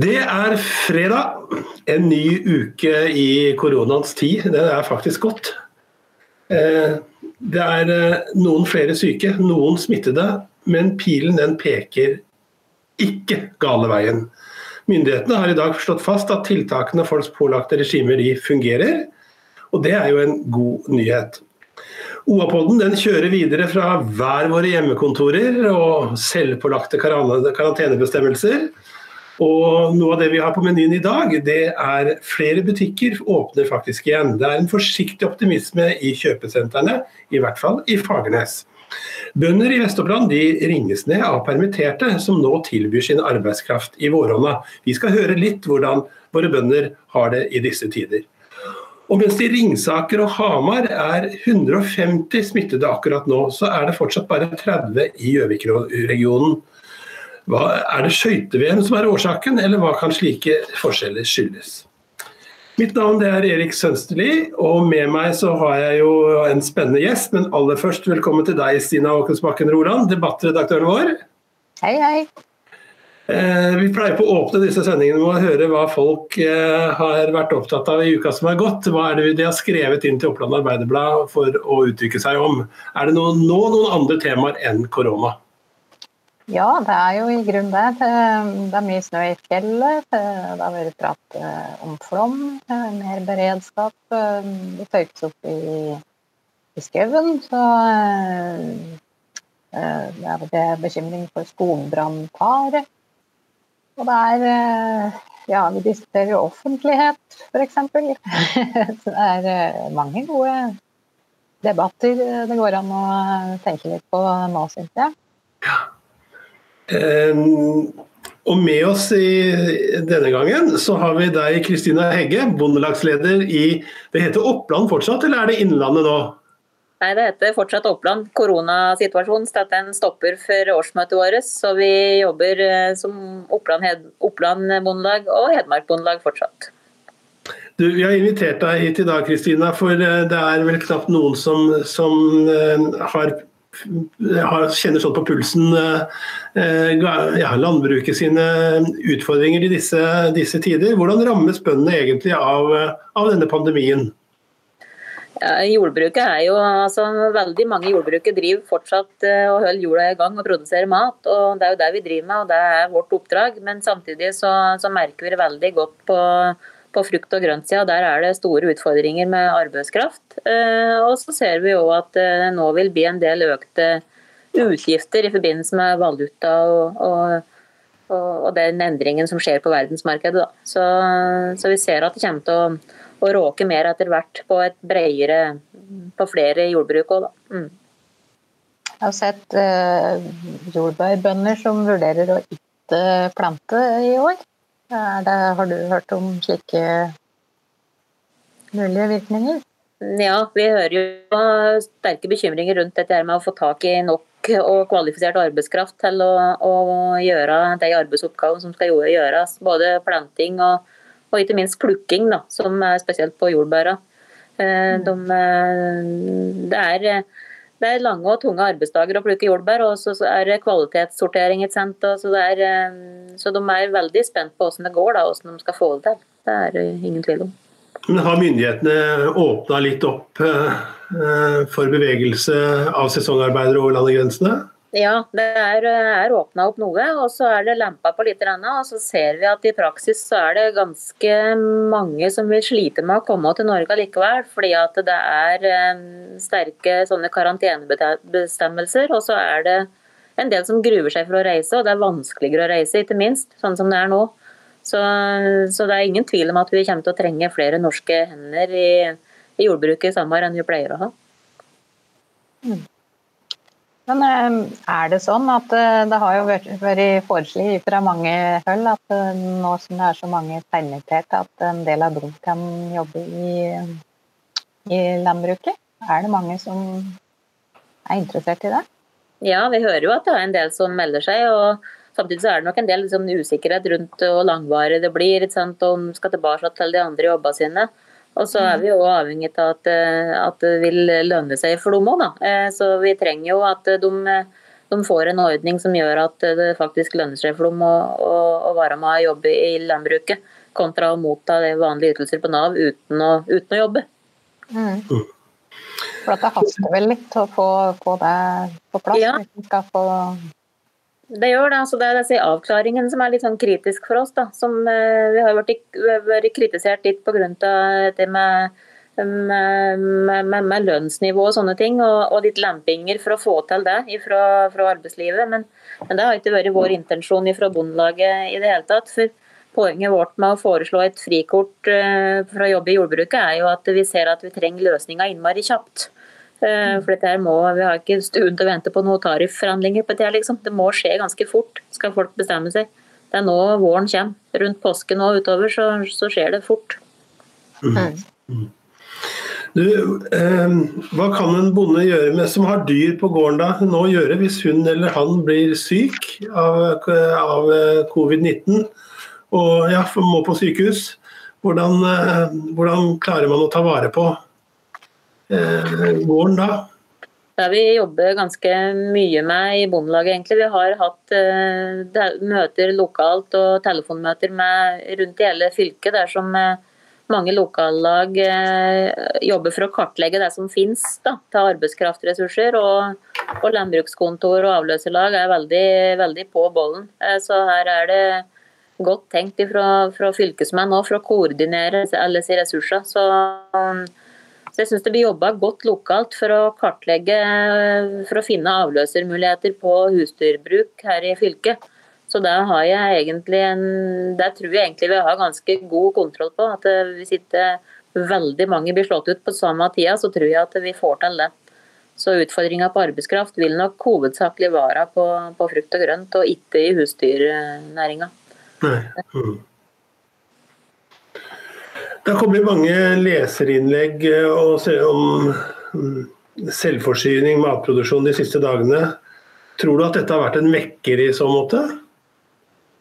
Det er fredag. En ny uke i koronaens tid. Det er faktisk godt. Eh, det er eh, noen flere syke, noen smittede, men pilen den peker ikke gale veien. Myndighetene har i dag slått fast at tiltakene folks pålagte regimer de fungerer, og det er jo en god nyhet. OA-podden kjører videre fra hver våre hjemmekontorer og selvpålagte karantenebestemmelser og Noe av det vi har på menyen i dag, det er flere butikker åpner faktisk igjen. Det er en forsiktig optimisme i kjøpesentrene, i hvert fall i Fagernes. Bønder i Vest-Oppland ringes ned av permitterte, som nå tilbyr sin arbeidskraft i våronna. Vi skal høre litt hvordan våre bønder har det i disse tider. Og mens det i Ringsaker og Hamar er 150 smittede akkurat nå, så er det fortsatt bare 30 i Gjøvik-regionen. Hva, er det skøyte-VM som er årsaken, eller hva kan slike forskjeller skyldes? Mitt navn er Erik Sønsterli, og med meg så har jeg jo en spennende gjest. Men aller først velkommen til deg, Stina Åkensbakken Roland, debattredaktøren vår. Hei, hei. Eh, vi pleier på å åpne disse sendingene med å høre hva folk eh, har vært opptatt av i uka som har gått. Hva er det de har skrevet inn til Oppland Arbeiderblad for å uttrykke seg om? Er det nå noen andre temaer enn korona? Ja, det er jo i grunnen det. Det er mye snø i fjellet. Det har vært prat eh, om flom, eh, mer beredskap. Eh, det tøykes opp i, i skauen. Så det er vel bekymring for skogbrannfare. Og det er Ja, vi diskuterer jo offentlighet, f.eks. Så det er mange gode debatter det går an å tenke litt på nå, syns jeg. Ja. Og med oss i denne gangen så har vi deg, Kristina Hegge, bondelagsleder i Det heter Oppland fortsatt, eller er det Innlandet nå? Nei, det heter fortsatt Oppland. Koronasituasjonen satte en stopper for årsmøtet vårt. Så vi jobber eh, som Oppland, Oppland Bondelag og Hedmark Bondelag fortsatt. Du, vi har invitert deg hit i dag, Kristina, for eh, det er vel knapt noen som, som eh, har kjenner sånn på pulsen eh, ja, landbruket sine utfordringer i disse, disse, tider. Hvordan rammes bøndene egentlig av, av denne pandemien? Jordbruket er jo, altså Veldig mange jordbruket driver fortsatt eh, og holder jorda i gang og produserer mat. og Det er jo det vi driver med, og det er vårt oppdrag. Men samtidig så, så merker vi det veldig godt på på frukt- og grøntsida der er det store utfordringer med arbeidskraft. Eh, og så ser vi jo at det eh, nå vil bli en del økte utgifter i forbindelse med valuta og, og, og den endringen som skjer på verdensmarkedet. Så, så, vi ser at det kommer til å, å råke mer etter hvert på et bredere, på flere jordbruk òg, mm. Jeg har sett eh, jordbærbønder som vurderer å ikke plante i år. Det, har du hørt om slike mulige virkninger? Ja, vi hører jo sterke bekymringer rundt dette med å få tak i nok og kvalifisert arbeidskraft til å, å gjøre de arbeidsoppgavene som skal gjøres. Både planting og, og ikke minst plukking, da, som er spesielt på jordbæra. Eh, de, eh, det er det er lange og tunge arbeidsdager å plukke jordbær, og så er det kvalitetssortering. Så, er, eh, så de er veldig spent på hvordan det går, da, hvordan de skal få det til. Det er det ingen tvil om. Men Har myndighetene åpna litt opp eh, for bevegelse av sesongarbeidere over landegrensene? Ja, det er, er åpna opp noe, og så er det lempa på litt. Og så ser vi at i praksis så er det ganske mange som vil slite med å komme til Norge likevel. Fordi at det er sterke sånne karantenebestemmelser. Og så er det en del som gruer seg for å reise, og det er vanskeligere å reise, ikke minst. Sånn som det er nå. Så, så det er ingen tvil om at vi kommer til å trenge flere norske hender i, i jordbruket i sommer enn vi pleier å ha. Mm. Men eh, er det sånn at eh, det har jo vært foreslått fra mange hold at eh, nå som det er så mange permitterte, at en del av dem kan jobbe i, i landbruket? Er det mange som er interessert i det? Ja, vi hører jo at det er en del som melder seg. og Samtidig så er det nok en del liksom, usikkerhet rundt hvor langvarig det blir, og om skal tilbake til de andre jobbene sine. Og så er vi jo avhengig av at, eh, at, det vil lønne seg for dem òg, da. Så vi trenger jo at de, de, får en ordning som gjør at det faktisk lønner seg for dem å, å, å å være med og jobbe i landbruket, kontra å motta vanlige ytelser på Nav uten å, uten å jobbe. Mm. For det haster vel litt å få, få det på plass? Ja. Hvis vi skal få det gjør det. altså Det er disse avklaringen som er litt sånn kritisk for oss. da, som uh, Vi har vært, vært kritisert litt pga. det med, med, med, med, lønnsnivå og sånne ting, og, og litt lempinger for å få til det fra, fra arbeidslivet. Men, men, det har ikke vært vår intensjon fra Bondelaget i det hele tatt. for Poenget vårt med å foreslå et frikort uh, for å jobbe i jordbruket, er jo at vi ser at vi trenger løsninga innmari kjapt. Eh, for dette her må, Vi har ikke stund til å vente på noen tarifforhandlinger. på Det liksom. Det må skje ganske fort, skal folk bestemme seg. Det er nå våren kommer. Rundt påsken og utover så, så skjer det fort. Mm. Mm. Du, eh, hva kan en bonde gjøre med, som har dyr på gården da, nå gjøre hvis hun eller han blir syk av, av covid-19 og ja, må på sykehus? Hvordan, eh, hvordan klarer man å ta vare på eh, gården da? Det har vi jobber ganske mye med i Bondelaget, egentlig. Vi har hatt eh, møter lokalt og telefonmøter med rundt i hele fylket, der som eh, mange lokallag eh, jobber for å kartlegge det som finnes til arbeidskraftressurser. Og, og landbrukskontor og avløserlag er veldig, veldig på bollen. Eh, så her er det godt tenkt fra, fra fylkesmenn òg for å koordinere alle disse ressursene. Så så jeg syns det blir jobba godt lokalt for å kartlegge, for å finne avløsermuligheter på husdyrbruk her i fylket. Så der har jeg egentlig en Der tror jeg egentlig vi har ganske god kontroll på. At hvis ikke veldig mange blir slått ut på samme tida, så tror jeg at vi får til det. Så utfordringa på arbeidskraft vil nok hovedsakelig være på, på frukt og grønt, og ikke i husdyrnæringa. Mm. Det har kommet mange leserinnlegg eh, om mm, selvforsyning, matproduksjon de siste dagene. Tror du at dette har vært en mekker i så måte?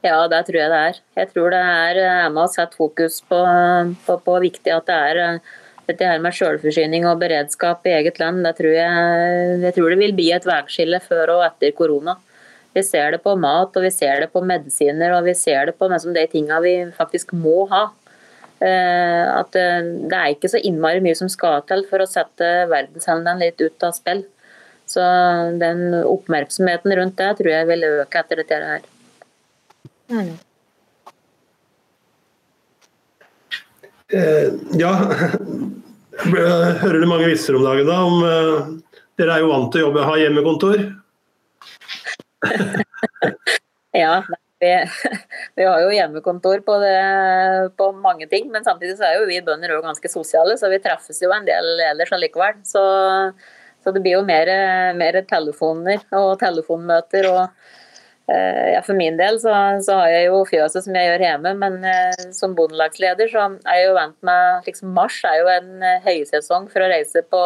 Ja, det tror jeg det er. Jeg tror det er eh, med å sette fokus på, på, på viktig at det er eh, dette her med selvforsyning og beredskap i eget land. Det tror jeg, jeg tror det vil bli et veiskille før og etter korona. Vi ser det på mat, og vi ser det på medisiner og vi ser det på de tingene vi faktisk må ha. Eh, at eh, det er ikke så innmari mye som skal til for å sette verdenshandelen litt ut av spill. Så den oppmerksomheten rundt det tror jeg vil øke etter dette her. Mm. Eh, ja, hører du mange visser om dagen da? Om, eh, dere er jo vant til å jobbe, ha hjemmekontor? ja, vi, vi, har jo hjemmekontor på, det, på, mange ting, men samtidig så er jo vi bønder òg ganske sosiale, så vi treffes jo en del ellers allikevel. Så, så det blir jo mer, mer, telefoner og telefonmøter. og eh, ja, For min del så, så, har jeg jo fjøset som jeg gjør hjemme, men eh, som bondelagsleder så er jeg jo vant med liksom Mars er jo en eh, høysesong for å reise på,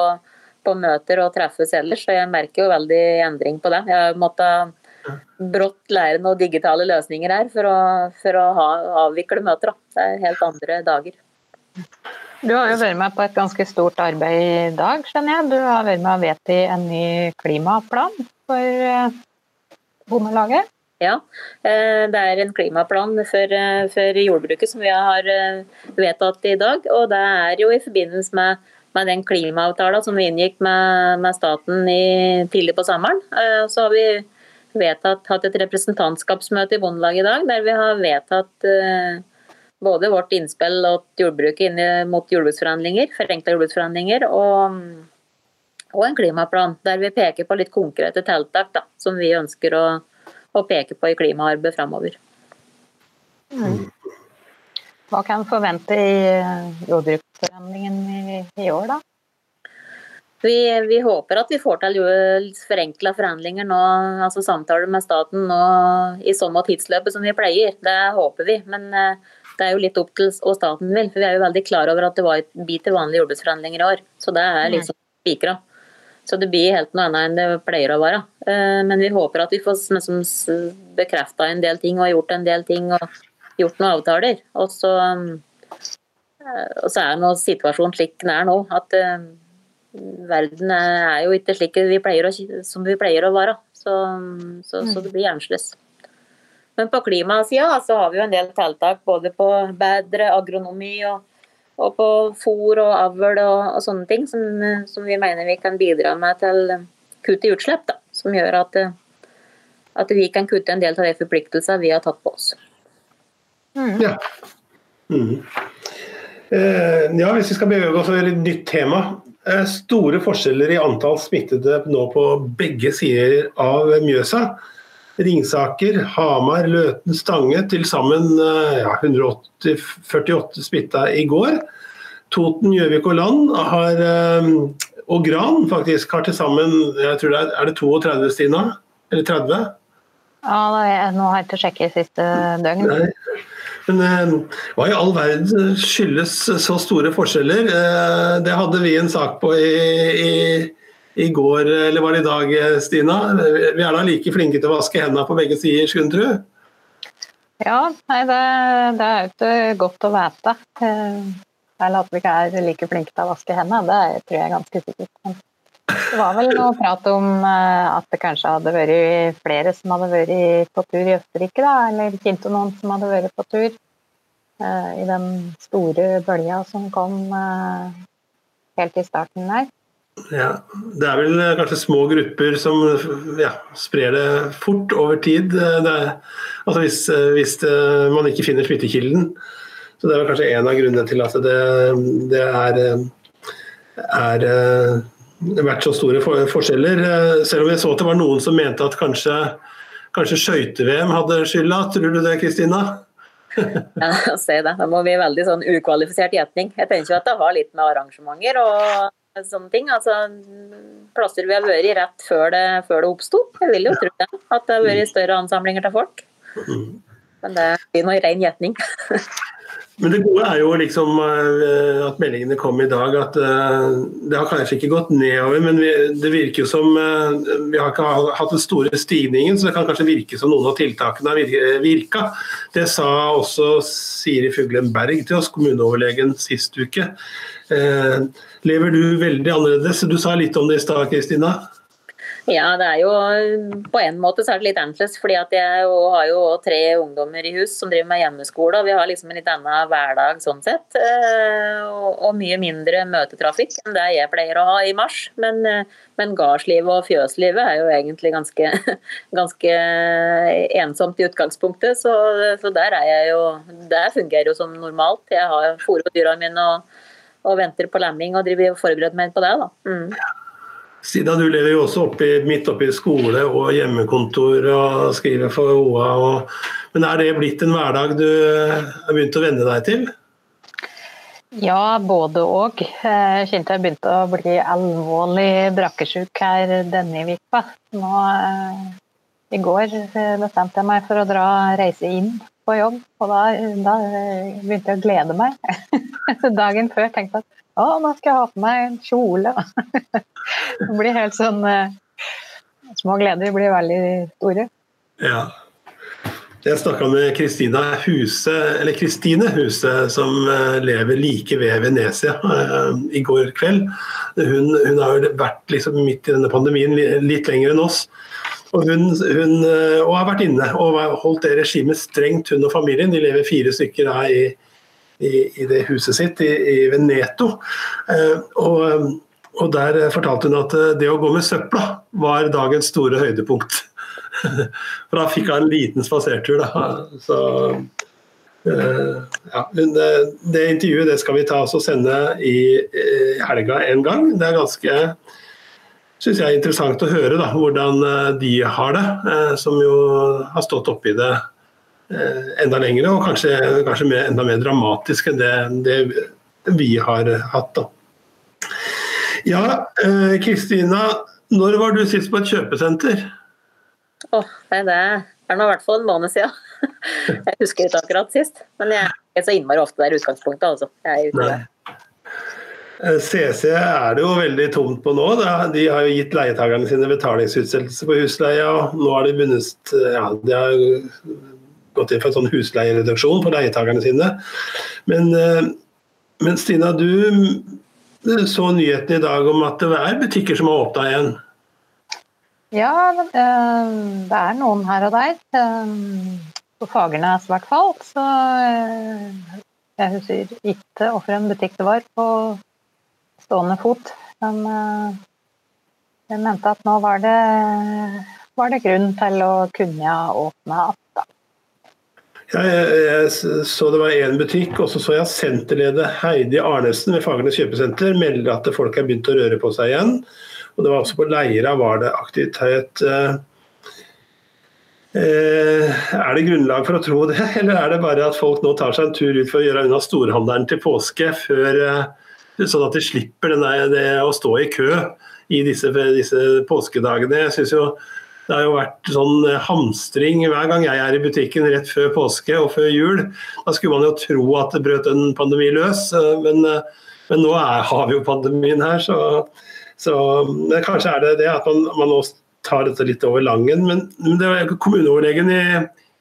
på møter og treffes ellers, så jeg merker jo veldig endring på det. Jeg måtte brått lære noen digitale løsninger her for å, for å ha, avvikle møter. Da. Det er helt andre dager. Du har jo vært med på et ganske stort arbeid i dag, skjønner jeg. Du har vært med og vedtatt en ny klimaplan for eh, Bondelaget? Ja, eh, det er en klimaplan for, eh, for, jordbruket som vi har vedtatt i dag. Og det er jo i forbindelse med, med den klimaavtalen som vi inngikk med, med staten i, tidlig på sommeren. Så har vi vedtatt, hatt et representantskapsmøte i Bondelaget i dag, der vi har vedtatt eh, både vårt innspill til jordbruket inn mot jordbruksforhandlinger, forenkla jordbruksforhandlinger, og, og, en klimaplan der vi peker på litt konkrete tiltak da, som vi ønsker å, å peke på i klimaarbeidet framover. Mm. Hva kan en forvente i jordbruksforhandlingen i, i år, da? Vi, vi, håper at vi får til forenkla forhandlinger nå, altså samtaler med staten nå i samme tidsløpet som vi pleier. Det håper vi. Men eh, det er jo litt opp til hva staten vil. For vi er jo veldig klar over at det var et bit til vanlige jordbruksforhandlinger i år. Så det er liksom spikra. Så det blir helt noe annet enn det pleier å være. Eh, men vi håper at vi får liksom bekrefta en del ting og gjort en del ting og gjort noen avtaler. Og så, eh, og så er nå situasjonen slik den er nå. at verden er jo ikke slik vi å, som vi pleier å være. Så, så, så det blir annerledes. Men på klimasida så har vi jo en del tiltak både på bedre agronomi og, og på fôr og avl og, og, sånne ting som, som, vi mener vi kan bidra med til kutt i utslipp. Da, som gjør at, at vi kan kutte en del av de forpliktelsene vi har tatt på oss. Mm. Ja. Mm. Eh, ja, hvis vi skal bevege oss over et nytt tema. Eh, store forskjeller i antall smittede nå på begge sider av Mjøsa. Ringsaker, Hamar, Løten, Stange. Til sammen eh, ja, 148 smitta i går. Toten, Gjøvik og Land har, eh, og Gran faktisk har til sammen jeg tror det er, er det 32, Stina? Eller 30? Ja, nå har jeg ikke sjekket siste døgn. Nei. Men eh, hva i all verden skyldes så store forskjeller? Det hadde vi en sak på i, i i går, eller var det i dag, Stina? Vi er da like flinke til å vaske hendene på begge sider, skulle tro? Ja, nei, det, det, er jo ikke godt å vite. Eller at vi ikke er like flinke til å vaske hendene, det tror jeg er ganske sikkert. Det var vel noe prat om eh, at det kanskje hadde vært flere som hadde vært på tur i Østerrike, da, eller kjente noen som hadde vært på tur eh, i den store bølga som kom eh, helt i starten der. Ja, Det er vel kanskje små grupper som ja, sprer det fort over tid. Er, altså hvis, hvis man ikke finner smittekilden. Så Det er vel kanskje en av grunnene til at det, det er, er vært så store forskjeller. Selv om jeg så at det var noen som mente at kanskje, kanskje skøyte-VM hadde skylda. Tror du det, Kristina? ja, si det. Da må vi veldig sånn ukvalifisert gjetning. Jeg tenker jo at det har litt med arrangementer og sånne ting. Altså, plasser vi har vært i rett før det, før det oppsto. Jeg vil jo tro det. At det har vært større ansamlinger til folk. Men det blir nå ren gjetning. Men det gode er jo liksom eh, at meldingene kom i dag, at eh, det har kanskje ikke gått nedover, men det virker jo som eh, Vi har ikke hatt den store stigningen, så det kan kanskje virke som noen av tiltakene har virka. Det sa også Siri Fuglen Berg til oss, kommuneoverlegen, sist uke lever du veldig annerledes. Du sa litt om det i stad, Kristina? Ja, det er jo på en måte så er det litt annerledes. fordi at jeg har jo tre ungdommer i hus som driver med hjemmeskole. og Vi har liksom en litt annen hverdag sånn sett. Eh, og mye mindre møtetrafikk enn det jeg pleier å ha i mars. Men, eh, men gardslivet og fjøslivet er jo egentlig ganske, ganske ensomt i utgangspunktet. Så, så, der er jeg jo Der fungerer jo som normalt. Jeg har fôret dyra mine og og venter på lemming og driver forbereder meg på det. da. Mm. Sida du lever jo også oppi, midt oppi skole og hjemmekontor og skriver for OA. Og, men er det blitt en hverdag du har begynt å venne deg til? Ja, både og. Jeg kjente jeg begynte å bli alvorlig brakkesjuk her denne uka. Nå, eh, I går bestemte jeg meg for å dra reise inn på jobb, og da, da begynte jeg å glede meg. Dagen før tenkte jeg at å, nå skal jeg ha på meg en kjole. det blir helt sånn uh, Små gleder blir veldig store. Ja. Jeg snakka med Kristina Huse, eller Kristine Huse, som uh, lever like ved Venezia uh, i går kveld. Hun, hun har vært liksom midt i denne pandemien litt lenger enn oss. Og hun, hun eh, og har vært inne og holdt det regimet strengt, hun og familien. De lever fire stykker her i, i, i det huset sitt i, i Veneto. Eh, og, og, der fortalte hun at eh, det å gå med søpla var dagens store høydepunkt. For da fikk hun en liten spasertur. Så, ja, det intervjuet det skal vi ta og sende i helga en gang. Det er ganske synes jeg er interessant å høre da, hvordan eh, de har det, eh, som jo har stått oppi det eh, enda lengre, og kanskje, kanskje mer, enda mer dramatisk enn det, det vi har hatt. Da. Ja, Kristina, når var du sist på et kjøpesenter? Oh, det er nå i hvert fall en måned siden. Jeg husker ikke akkurat sist. Men jeg er så innmari ofte der i utgangspunktet. Altså. Jeg er ute CC eh, er det jo veldig tomt på nå. De har jo gitt leietakerne sine betalingsutsettelse på husleia. og Nå har de bundet ja, de har gått inn for en sånn husleiereduksjon for leietakerne sine. Men, eh, men Stina, du så nyheten i dag om at det er butikker som har åpna igjen? Ja, eh, det er noen her og der. på Fagernes i hvert fall, så eh, Jeg husker ikke hvilken butikk det var på stående fot, men eh, jeg mente at nå var det, var det grunn til å kunne åpne igjen. Jeg, jeg, så det var én butikk, og så så jeg senterleder Heidi Arnesen ved Fagernes kjøpesenter melde at folk er begynt å røre på seg igjen. Og det var også på Leira var det aktivitet. Eh, eh, er det grunnlag for å tro det, eller er det bare at folk nå tar seg en tur ut for å gjøre unna storhandelen til påske, før, eh, sånn at de slipper denne, det å stå i kø i disse, disse påskedagene? Jeg synes jo det har jo vært sånn hamstring hver gang jeg er i butikken rett før påske og før jul. Da skulle man jo tro at det brøt en pandemi løs, men, men nå er, har vi jo pandemien her, så så Kanskje er det det at man, man nå tar dette litt over langen. Men, men kommuneoverlegen i,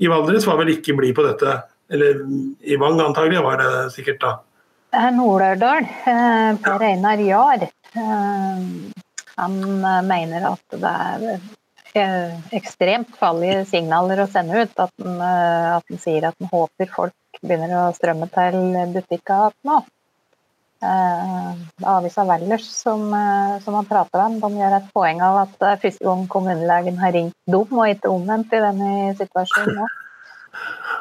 i, Valdres var vel ikke blid på dette? Eller i Vang antagelig var det sikkert da? Nord-Aurdal, eh, Per Einar Jahr, eh, han mener at det er eh, ekstremt farlige signaler å sende ut. At han, at han sier at han håper folk begynner å strømme til butikker nå. Eh, avisa Valdres som, eh, som han prater om, de gjør et poeng av at det er første gang kommunelegen har ringt dem, og ikke omvendt i denne situasjonen nå.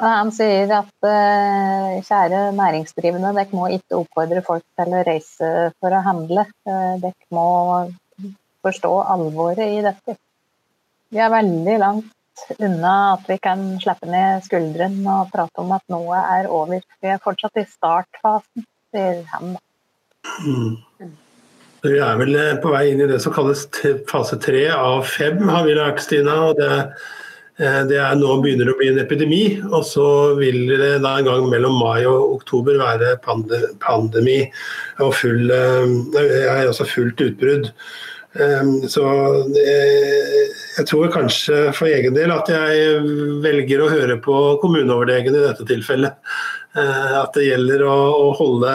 Han sier at eh, kjære næringsdrivende, dere må ikke oppfordre folk til å reise for å handle. Dere må forstå alvoret i dette. Vi er veldig langt unna at vi kan slippe ned skuldrene og prate om at noe er over. Vi er fortsatt i startfasen, sier han. Mm. Vi er vel eh, på vei inn i det som kalles fase tre av fem, har vi lært, Stina. og det, eh, det er nå begynner å bli en epidemi, og så vil det da en gang mellom mai og oktober være pandemi og full, eh, altså fullt utbrudd. Så jeg tror kanskje for egen del at jeg velger å høre på kommuneoverlegen i dette tilfellet. At det gjelder å holde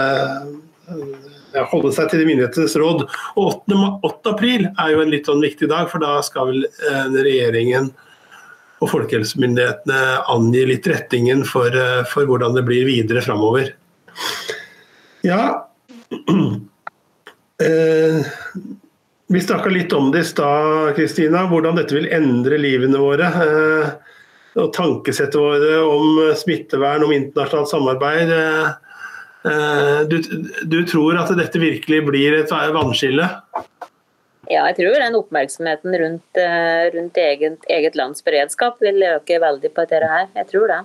holde seg til de myndighetenes råd. Og 8. 8. april er jo en litt sånn viktig dag, for da skal vel eh, regjeringen og folkehelsemyndighetene angi litt rettingen for, eh, for hvordan det blir videre framover. Ja eh, Vi snakka litt om det i stad, Kristina, hvordan dette vil endre livene våre. Eh, og tankesettet våre om smittevern, om internasjonalt samarbeid. Eh, du, du, tror at dette virkelig blir et vannskille? Ja, jeg tror den oppmerksomheten rundt, eh, rundt eget, eget, lands beredskap vil øke veldig på dette her. Jeg tror det.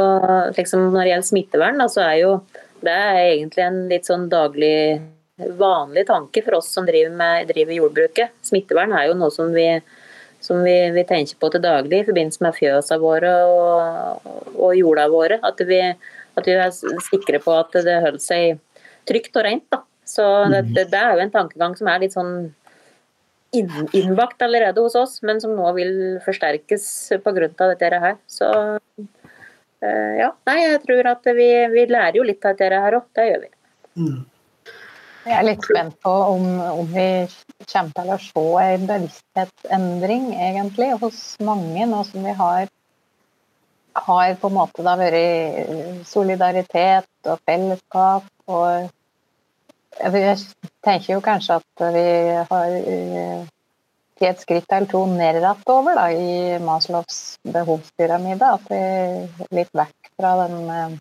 Og liksom når det gjelder smittevern, da, så er jo det er egentlig en litt sånn daglig vanlig tanke for oss som driver med driver jordbruket. Smittevern er jo noe som vi, som vi, vi tenker på til daglig i forbindelse med fjøsene våre og, og jorda våre. At vi, at vi er sikre på at det holder seg trygt og rent. Da. Så det, mhm. det, det, er jo en tankegang som er litt sånn innbakt allerede hos oss, men som nå vil forsterkes pga. dette her. Så uh, ja, nei, jeg tror at vi, vi, lærer jo litt av dette her òg. Det gjør vi. Mm. Jeg er litt spent på om, om, vi kommer til å se en bevissthetsendring egentlig hos mange, nå som vi har har på en måte da vært solidaritet og fellesskap. og Jeg tenker jo kanskje at vi har tatt et skritt eller to nedover da, i Maslows behovspyramide. At vi er litt vekk fra den uh,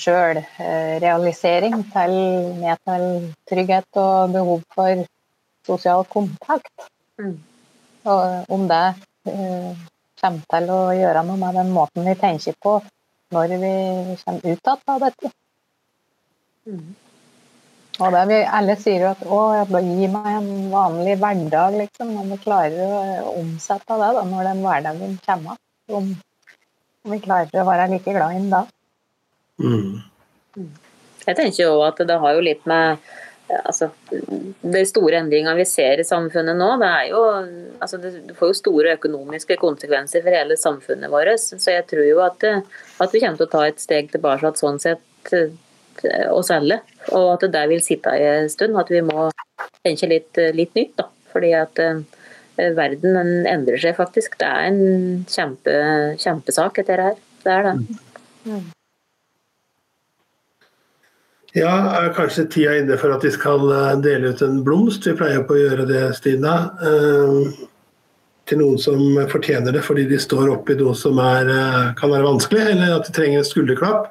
sjølrealisering til ned til trygghet og behov for sosial kontakt. Mm. Og om det uh, kommer til å gjøre noe med den måten vi tenker på når vi kommer ut av dette. Mm. Og det vi alle sier jo at å, gi meg en vanlig hverdag, liksom. Om vi klarer å omsette det da, når den hverdagen kommer. Om, om vi klarer å være like glad i den da. Mm. Jeg tenker jo at det har jo litt med altså, De store endringene vi ser i samfunnet nå, det er jo altså, det får jo store økonomiske konsekvenser for hele samfunnet vårt. Så jeg tror jo at, at vi kommer til å ta et steg tilbake sånn sett oss alle. Og at det der vil sitte en stund. At vi må tenke litt, litt nytt. da. Fordi at verden endrer seg faktisk. Det er en kjempe, kjempesak, dette her. Det er det. Mm. Ja, er kanskje tida inne for at vi skal eh, dele ut en blomst? Vi pleier på å gjøre det, Stina. Eh, til noen som fortjener det fordi de står oppi noe som er, eh, kan være vanskelig, eller at de trenger en skulderklapp.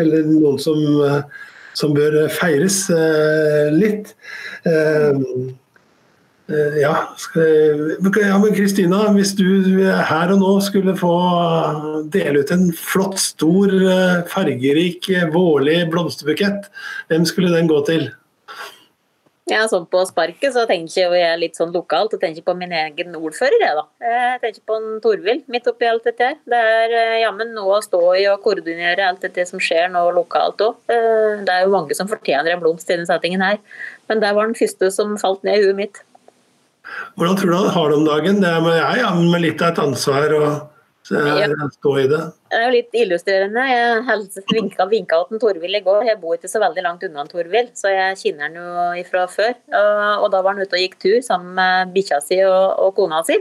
Eller noen som, som bør feires litt. Eh, ja, ja, men Kristina, hvis du her og nå skulle få dele ut en flott, stor, eh, fargerik, vårlig blomsterbukett, hvem skulle den gå til? Ja, sånn På sparket så tenker jeg litt sånn lokalt og tenker på min egen ordfører. Jeg, da. jeg tenker på en Torvild midt oppi alt dette her. Det er eh, jammen noe å stå i og koordinere alt dette som skjer nå lokalt òg. Det er jo mange som fortjener en blomst i denne settingen her. Men det var den første som falt ned i huet mitt. Hvordan tror du han har det om dagen? Det er med, jeg, ja, med litt av et ansvar å stå i det. Det er jo litt illustrerende. Jeg vinka, vinka til Torvild i går. Jeg bor ikke så veldig langt unna Torvild, så jeg kjenner han jo ifra før. Og, da var han ute og gikk tur sammen med bikkja si og, og kona si.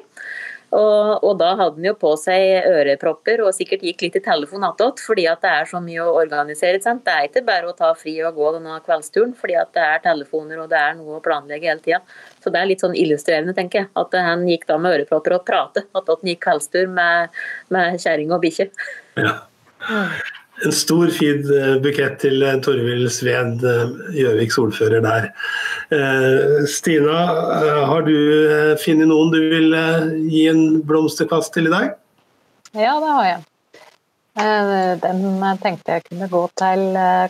Og, og, da hadde han jo på seg ørepropper og sikkert gikk litt i telefon attåt, fordi at det er så mye å organisere. Sant? Det er ikke bare å ta fri og gå denne kveldsturen, fordi at det er telefoner og det er noe å planlegge hele tida. Så det er litt sånn illustrerende, tenker jeg. At han gikk da med ørepropper og pratet. At han gikk kveldstur med, med kjerring og bikkje. Ja. En stor, fin eh, bukett til eh, Torvild Sved, eh, Gjøviks ordfører der. Stina, har du funnet noen du vil gi en blomsterkvast til i dag? Ja, det har jeg. Den tenkte jeg kunne gå til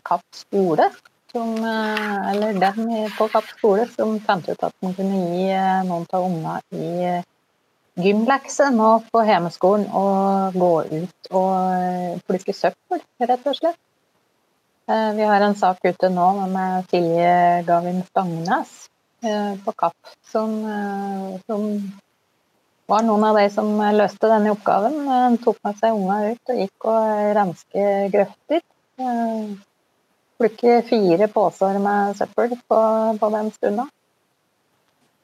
Kapp skole. Som, eller den på Kapp skole som fant ut at den kunne gi noen av ungene i gymlekse nå på hjemmeskolen og gå ut og plukke søppel, rett og slett. Eh, vi har en sak ute nå med Silje Gavin Stangnes eh, på Kapp, som, eh, som, var noen av de som løste denne oppgaven. Hun tok med seg unga ut og gikk og renske grøfter. Plukke fire poser med søppel på, på den stunda.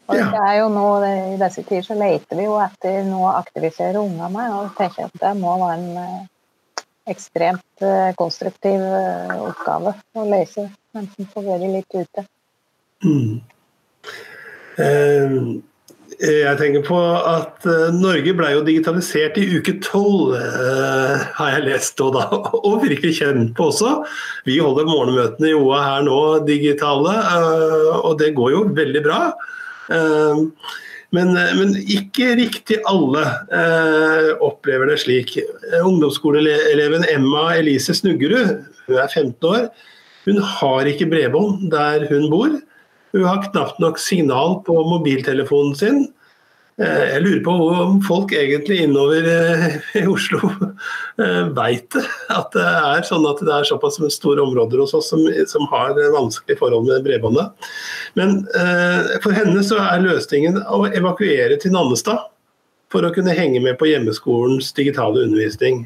Og det er jo nå, I disse tider så leter vi jo etter noe å aktivisere ungene med. og tenker at Det må være en eh, ekstremt eh, konstruktiv eh, oppgave å løse mens en får være litt ute. Mm. jeg tenker på at Norge ble jo digitalisert i uke tolv, har jeg lest og, da, og virkelig kjent på også. Vi holder morgenmøtene i OA her nå digitale, og det går jo veldig bra. Ehm, men, men, ikke riktig alle eh, opplever det slik. Ungdomsskoleeleven Emma Elise Snuggerud, hun er 15 år, hun har ikke bredbånd der hun bor. Hun har knapt nok signal på mobiltelefonen sin. Eh, jeg lurer på om folk egentlig innover eh, i Oslo eh, veit. At det er sånn at det er såpass store områder hos oss som, som har vanskelige forhold med bredbåndet. Men for henne så er løsningen å evakuere til Nannestad for å kunne henge med på hjemmeskolens digitale undervisning.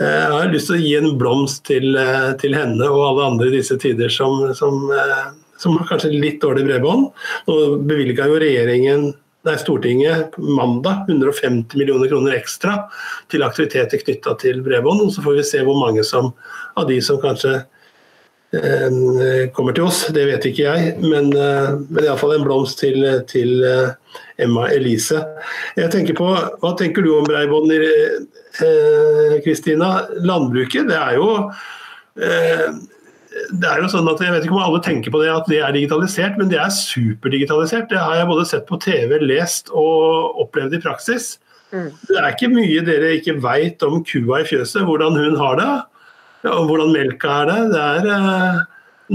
Jeg har lyst til å gi en blomst til, til henne og alle andre i disse tider som, som, som har kanskje litt dårlig bredbånd. Nå bevilga jo regjeringen nei, Stortinget mandag 150 millioner kroner ekstra til aktiviteter knytta til bredbånd. og Så får vi se hvor mange som, av de som kanskje eh, kommer til oss. Det vet ikke jeg, men, eh, men iallfall en blomst til, til eh, Emma Elise. Jeg tenker på, Hva tenker du om bredbånd, eh, Kristina? Landbruket, det er jo eh, det er jo sånn at Jeg vet ikke om alle tenker på det at det er digitalisert, men det er superdigitalisert. Det har jeg både sett på TV, lest og opplevd i praksis. Mm. Det er ikke mye dere ikke veit om kua i fjøset, hvordan hun har det. Og hvordan melka er det. Det er eh,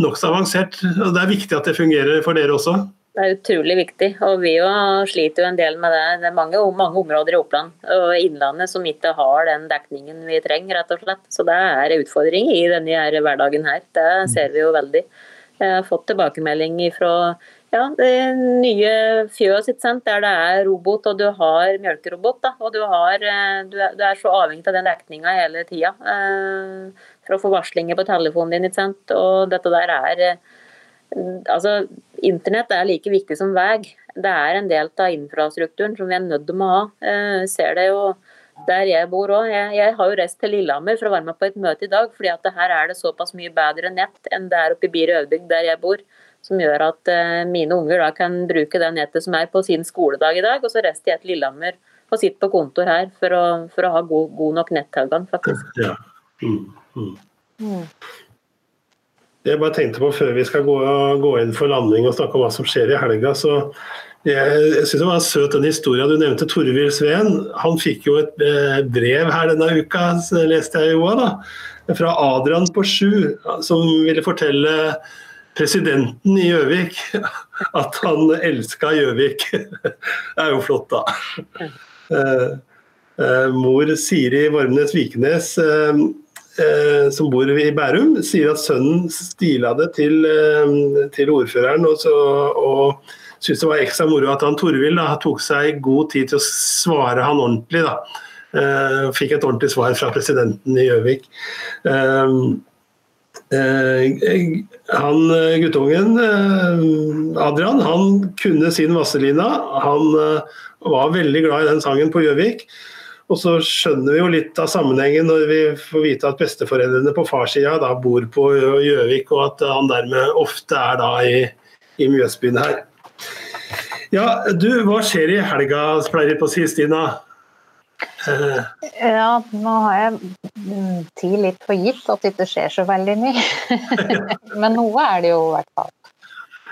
nokså avansert. og Det er viktig at det fungerer for dere også. Det er utrolig viktig. og Vi jo sliter jo en del med det. Det er mange, mange, områder i Oppland og Innlandet som ikke har den dekningen vi trenger. rett og slett. Så det er utfordring i denne her hverdagen her. Det ser vi jo veldig. Jeg har fått tilbakemelding fra ja, det nye fjøs der det er robot og du har melkerobot. Da, og du, har, eh, du, er, så avhengig av den dekninga hele tida eh, for å få varslinger på telefonen din. Og dette der er altså, Internett er like viktig som vei. Det er en del av infrastrukturen som vi er nødt til å ha. Jeg ser det jo der jeg bor òg. Jeg, jeg, har jo reist til Lillehammer for å være med på et møte i dag, fordi at her er det såpass mye bedre nett enn det er oppe i Biri Øvebygd der jeg bor. Som gjør at uh, mine unger da kan bruke det nettet som er på sin skoledag i dag, og så reiser jeg til Lillehammer og sitter på kontor her for å, for å ha god, god nok nettilgang, faktisk. Ja. Mm, mm. Mm. Jeg bare tenkte på før vi skal gå, gå, inn for landing og snakke om hva som skjer i helga, så jeg, jeg syns det var søt den historien du nevnte, Torvild Sveen. Han fikk jo et eh, brev her denne uka, leste jeg jo da, fra Adrian på sju, som ville fortelle presidenten i Gjøvik at han elska Gjøvik. Det er jo flott, da. Eh, eh, mor Siri Vormnes Vikenes eh, som bor i Bærum, sier at sønnen stila det til, eh, til ordføreren. og, så, og syntes det var ekstra moro at han Torvild tok seg god tid til å svare han ordentlig. da. Eh, fikk et ordentlig svar fra presidenten i Gjøvik. Eh, eh, han guttungen, eh, Adrian, han kunne sin Vazelina. Han var veldig glad i den sangen på Gjøvik. Og så skjønner vi jo litt av sammenhengen når vi får vite at besteforeldrene på farssida da bor på Gjøvik, og at han dermed ofte er da i, i Mjøsbyen her. Ja, du, hva skjer i helga, pleier på å si, Stina? Eh. Ja, nå har jeg tid litt for gitt at det ikke skjer så veldig mye. Men noe er det jo i hvert fall.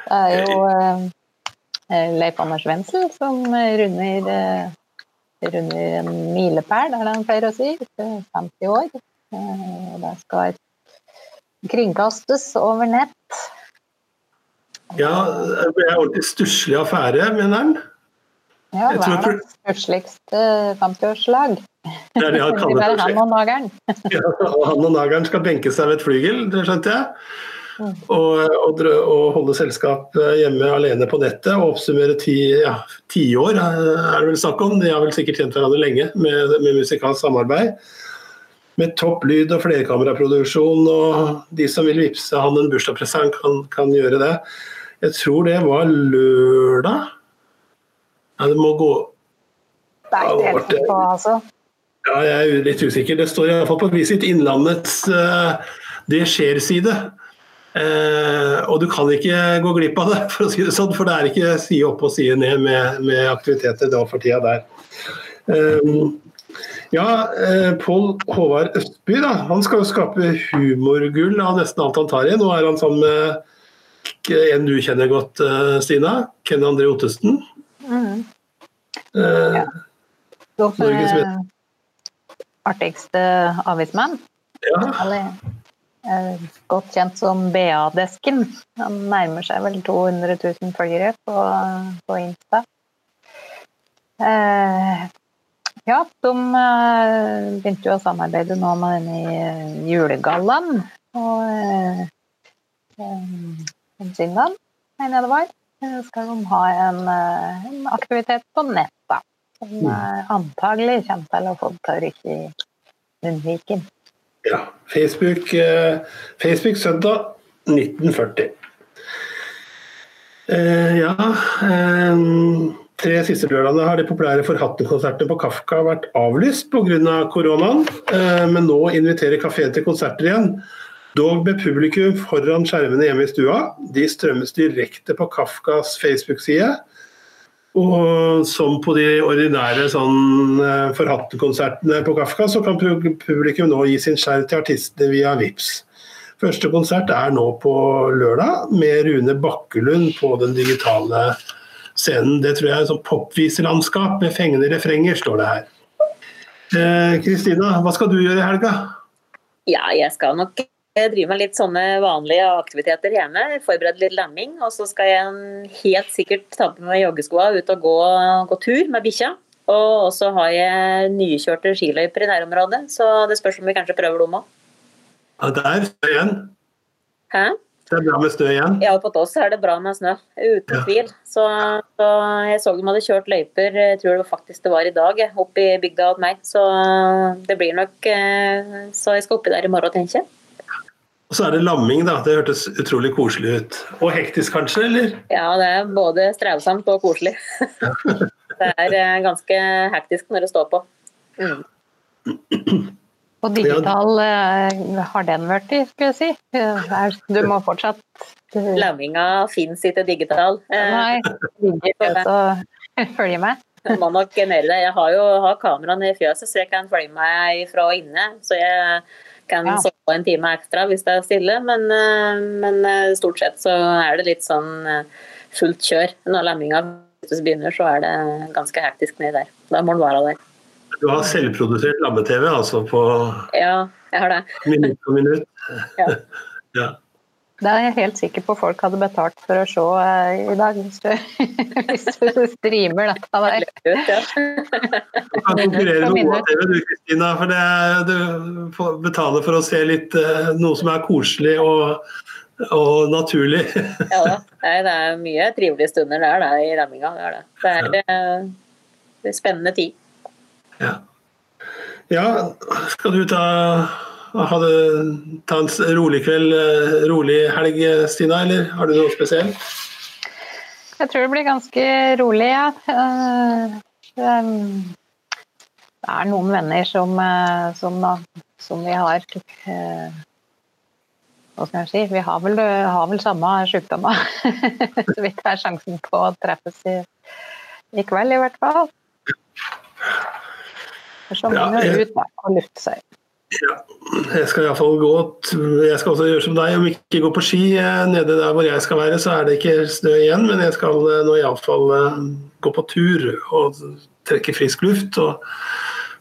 Det er jo eh, Leif Anders Wendsel som runder eh, runder en milepæl, er det han pleier å si. 50 år. Og det skal kringkastes over nett. Ja, det er en ordentlig stusslig affære, mener han. Ja, verdens stussligste 50-årslag. Det er det han kaller det. Han og nageren. ja, han og nageren skal benke seg ved et flygel, det skjønte jeg. Og, og, og, holde selskap eh, hjemme alene på nettet og oppsummere tiår, ja, tiår, eh, er det vel snakk om. De har vel sikkert kjent hverandre lenge med, med musikalsk samarbeid. Med topp lyd og flerkameraproduksjon, og de som vil vippse han en bursdagspresang, kan, kan, gjøre det. Jeg tror det var lørdag. Ja, det må gå det er ikke på, altså. Ja, jeg er litt usikker. Det står iallfall på Visit Innlandets uh, Det skjer-side. Eh, og du kan ikke gå glipp av det, for å si det sånn, for det er ikke side opp og side ned med, med aktiviteter da for tida der. Eh, ja, eh, Pål Håvard Østby da, han skal jo skape humorgull av nesten alt han tar i. Nå er han sammen med en du kjenner godt, eh, Stina. Ken André Ottesen. Mm. Eh, ja. Norges artigste avismann. Ja. Eh, godt kjent som BA-desken. Han nærmer seg vel 200 000 følgere på, på Insta. Eh, ja, de eh, begynte jo å samarbeide nå med denne julegallaen. Og eh, Sindan, mener jeg det var, skal de ha en, en aktivitet på nett, da. Som mm. antagelig kommer til å få til i munnviken. Ja. Facebook, eh, Facebook søndag 1940. Eh, ja eh, Tre siste lørdagene har de populære Forhatterkonsertene på Kafka vært avlyst pga. Av koronaen, eh, men nå inviterer kafeen til konserter igjen. Dog med publikum foran skjermene hjemme i stua. De strømmes direkte på Kafkas Facebook-side. Og som på de ordinære sånn, eh, forhattekonsertene på Kafka, så kan publikum nå gi sin skjerv til artistene via VIPS. Første konsert er nå på lørdag, med Rune Bakkelund på den digitale scenen. Det tror jeg er et sånn popviselandskap med fengende refrenger, står det her. Eh, Kristina, eh, hva skal du gjøre i helga? Ja, jeg skal nok jeg driver med litt sånne vanlige aktiviteter hjemme. Forbereder litt lamming. Og så skal jeg helt sikkert ta på meg joggeskoa ut og gå, gå tur med bikkja. Og så har jeg nykjørte skiløyper i nærområdet, så det spørs om vi kanskje prøver dem òg. Ja, det er igjen. Hæ? Det er bra med stø igjen? Ja, på Tås er det bra med snø. Uten ja. tvil. Så, så, jeg så de hadde kjørt løyper, jeg tror det faktisk det var i dag, opp i bygda hos meg. Så det blir nok eh, Så jeg skal oppi der i morgen, tenker jeg. Og så er det lamming, da. Det hørtes utrolig koselig ut. Og hektisk kanskje, eller? Ja, det er både strevsomt og koselig. det er eh, ganske hektisk når det står på. Mm. Og digital eh, har den vært i, skulle jeg si. Eh, Du må fortsatt Lamminga fins ikke digital. Nei, så følge med. Jeg må nok det. Jeg har jo har kameraene i fjøset, så jeg kan følge meg fra inne. Så jeg kan Ja. sove en time ekstra hvis det er stille, men, eh, men eh, stort sett så er det litt sånn eh, fullt kjør. Når lemminga begynner, så er det ganske hektisk nedi der. Da må den være der. Du har selvprodusert lamme-TV, altså på Ja, jeg har det. minutt for minutt. Ja. Ja. Det er jeg helt sikker på folk hadde betalt for å se uh, i dag, hvis du, hvis du streamer dette der. Du kan konkurrere med OA-TV du, Kristina. For det er, du betaler for å se litt uh, noe som er koselig og, og naturlig. ja da. Nei, det er mye trivelige stunder der da, i ramminga. Det er det. Det er, uh, spennende tid. Ja. ja, skal du ta, ha du ta en rolig kveld, eh, rolig helg, Stina, eller har du noe spesielt? Jeg tror det blir ganske rolig, ja. Eh, Det er noen venner som, eh, som, som vi har eh, Hva skal jeg si? Vi har vel, har vel samme sykdommer. Så vidt det er sjansen på å treffes i, i kveld, i hvert fall. Så må man ut da, og lufte seg. Jeg skal i hvert fall gå Jeg skal også gjøre som deg, om ikke gå på ski eh, nede der hvor jeg skal være, så er det ikke snø igjen. Men jeg skal eh, nå iallfall gå på tur og trekke frisk luft. Og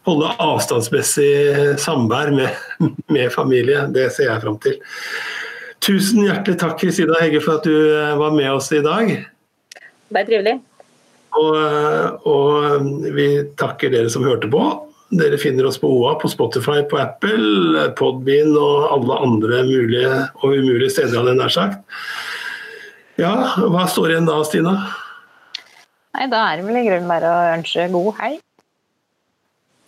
holde avstandsmessig samvær med, med familie. Det ser jeg fram til. Tusen hjertelig takk, Kristina Hegge, for at du eh, var med oss i dag. Det er trivelig. Og, eh, og vi takker dere som hørte på. Dere finner oss på OA, på Spotify, på Apple, Podbean og alle andre mulige og umulige steder, hadde jeg nær sagt. Ja, hva står igjen da, Stina? Nei, da er det vel i grunnen bare å ønske god helg.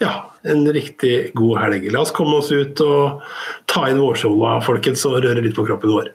Ja, en riktig god helg. La oss komme oss ut og ta inn vårsola, folkens, og røre litt på kroppen vår.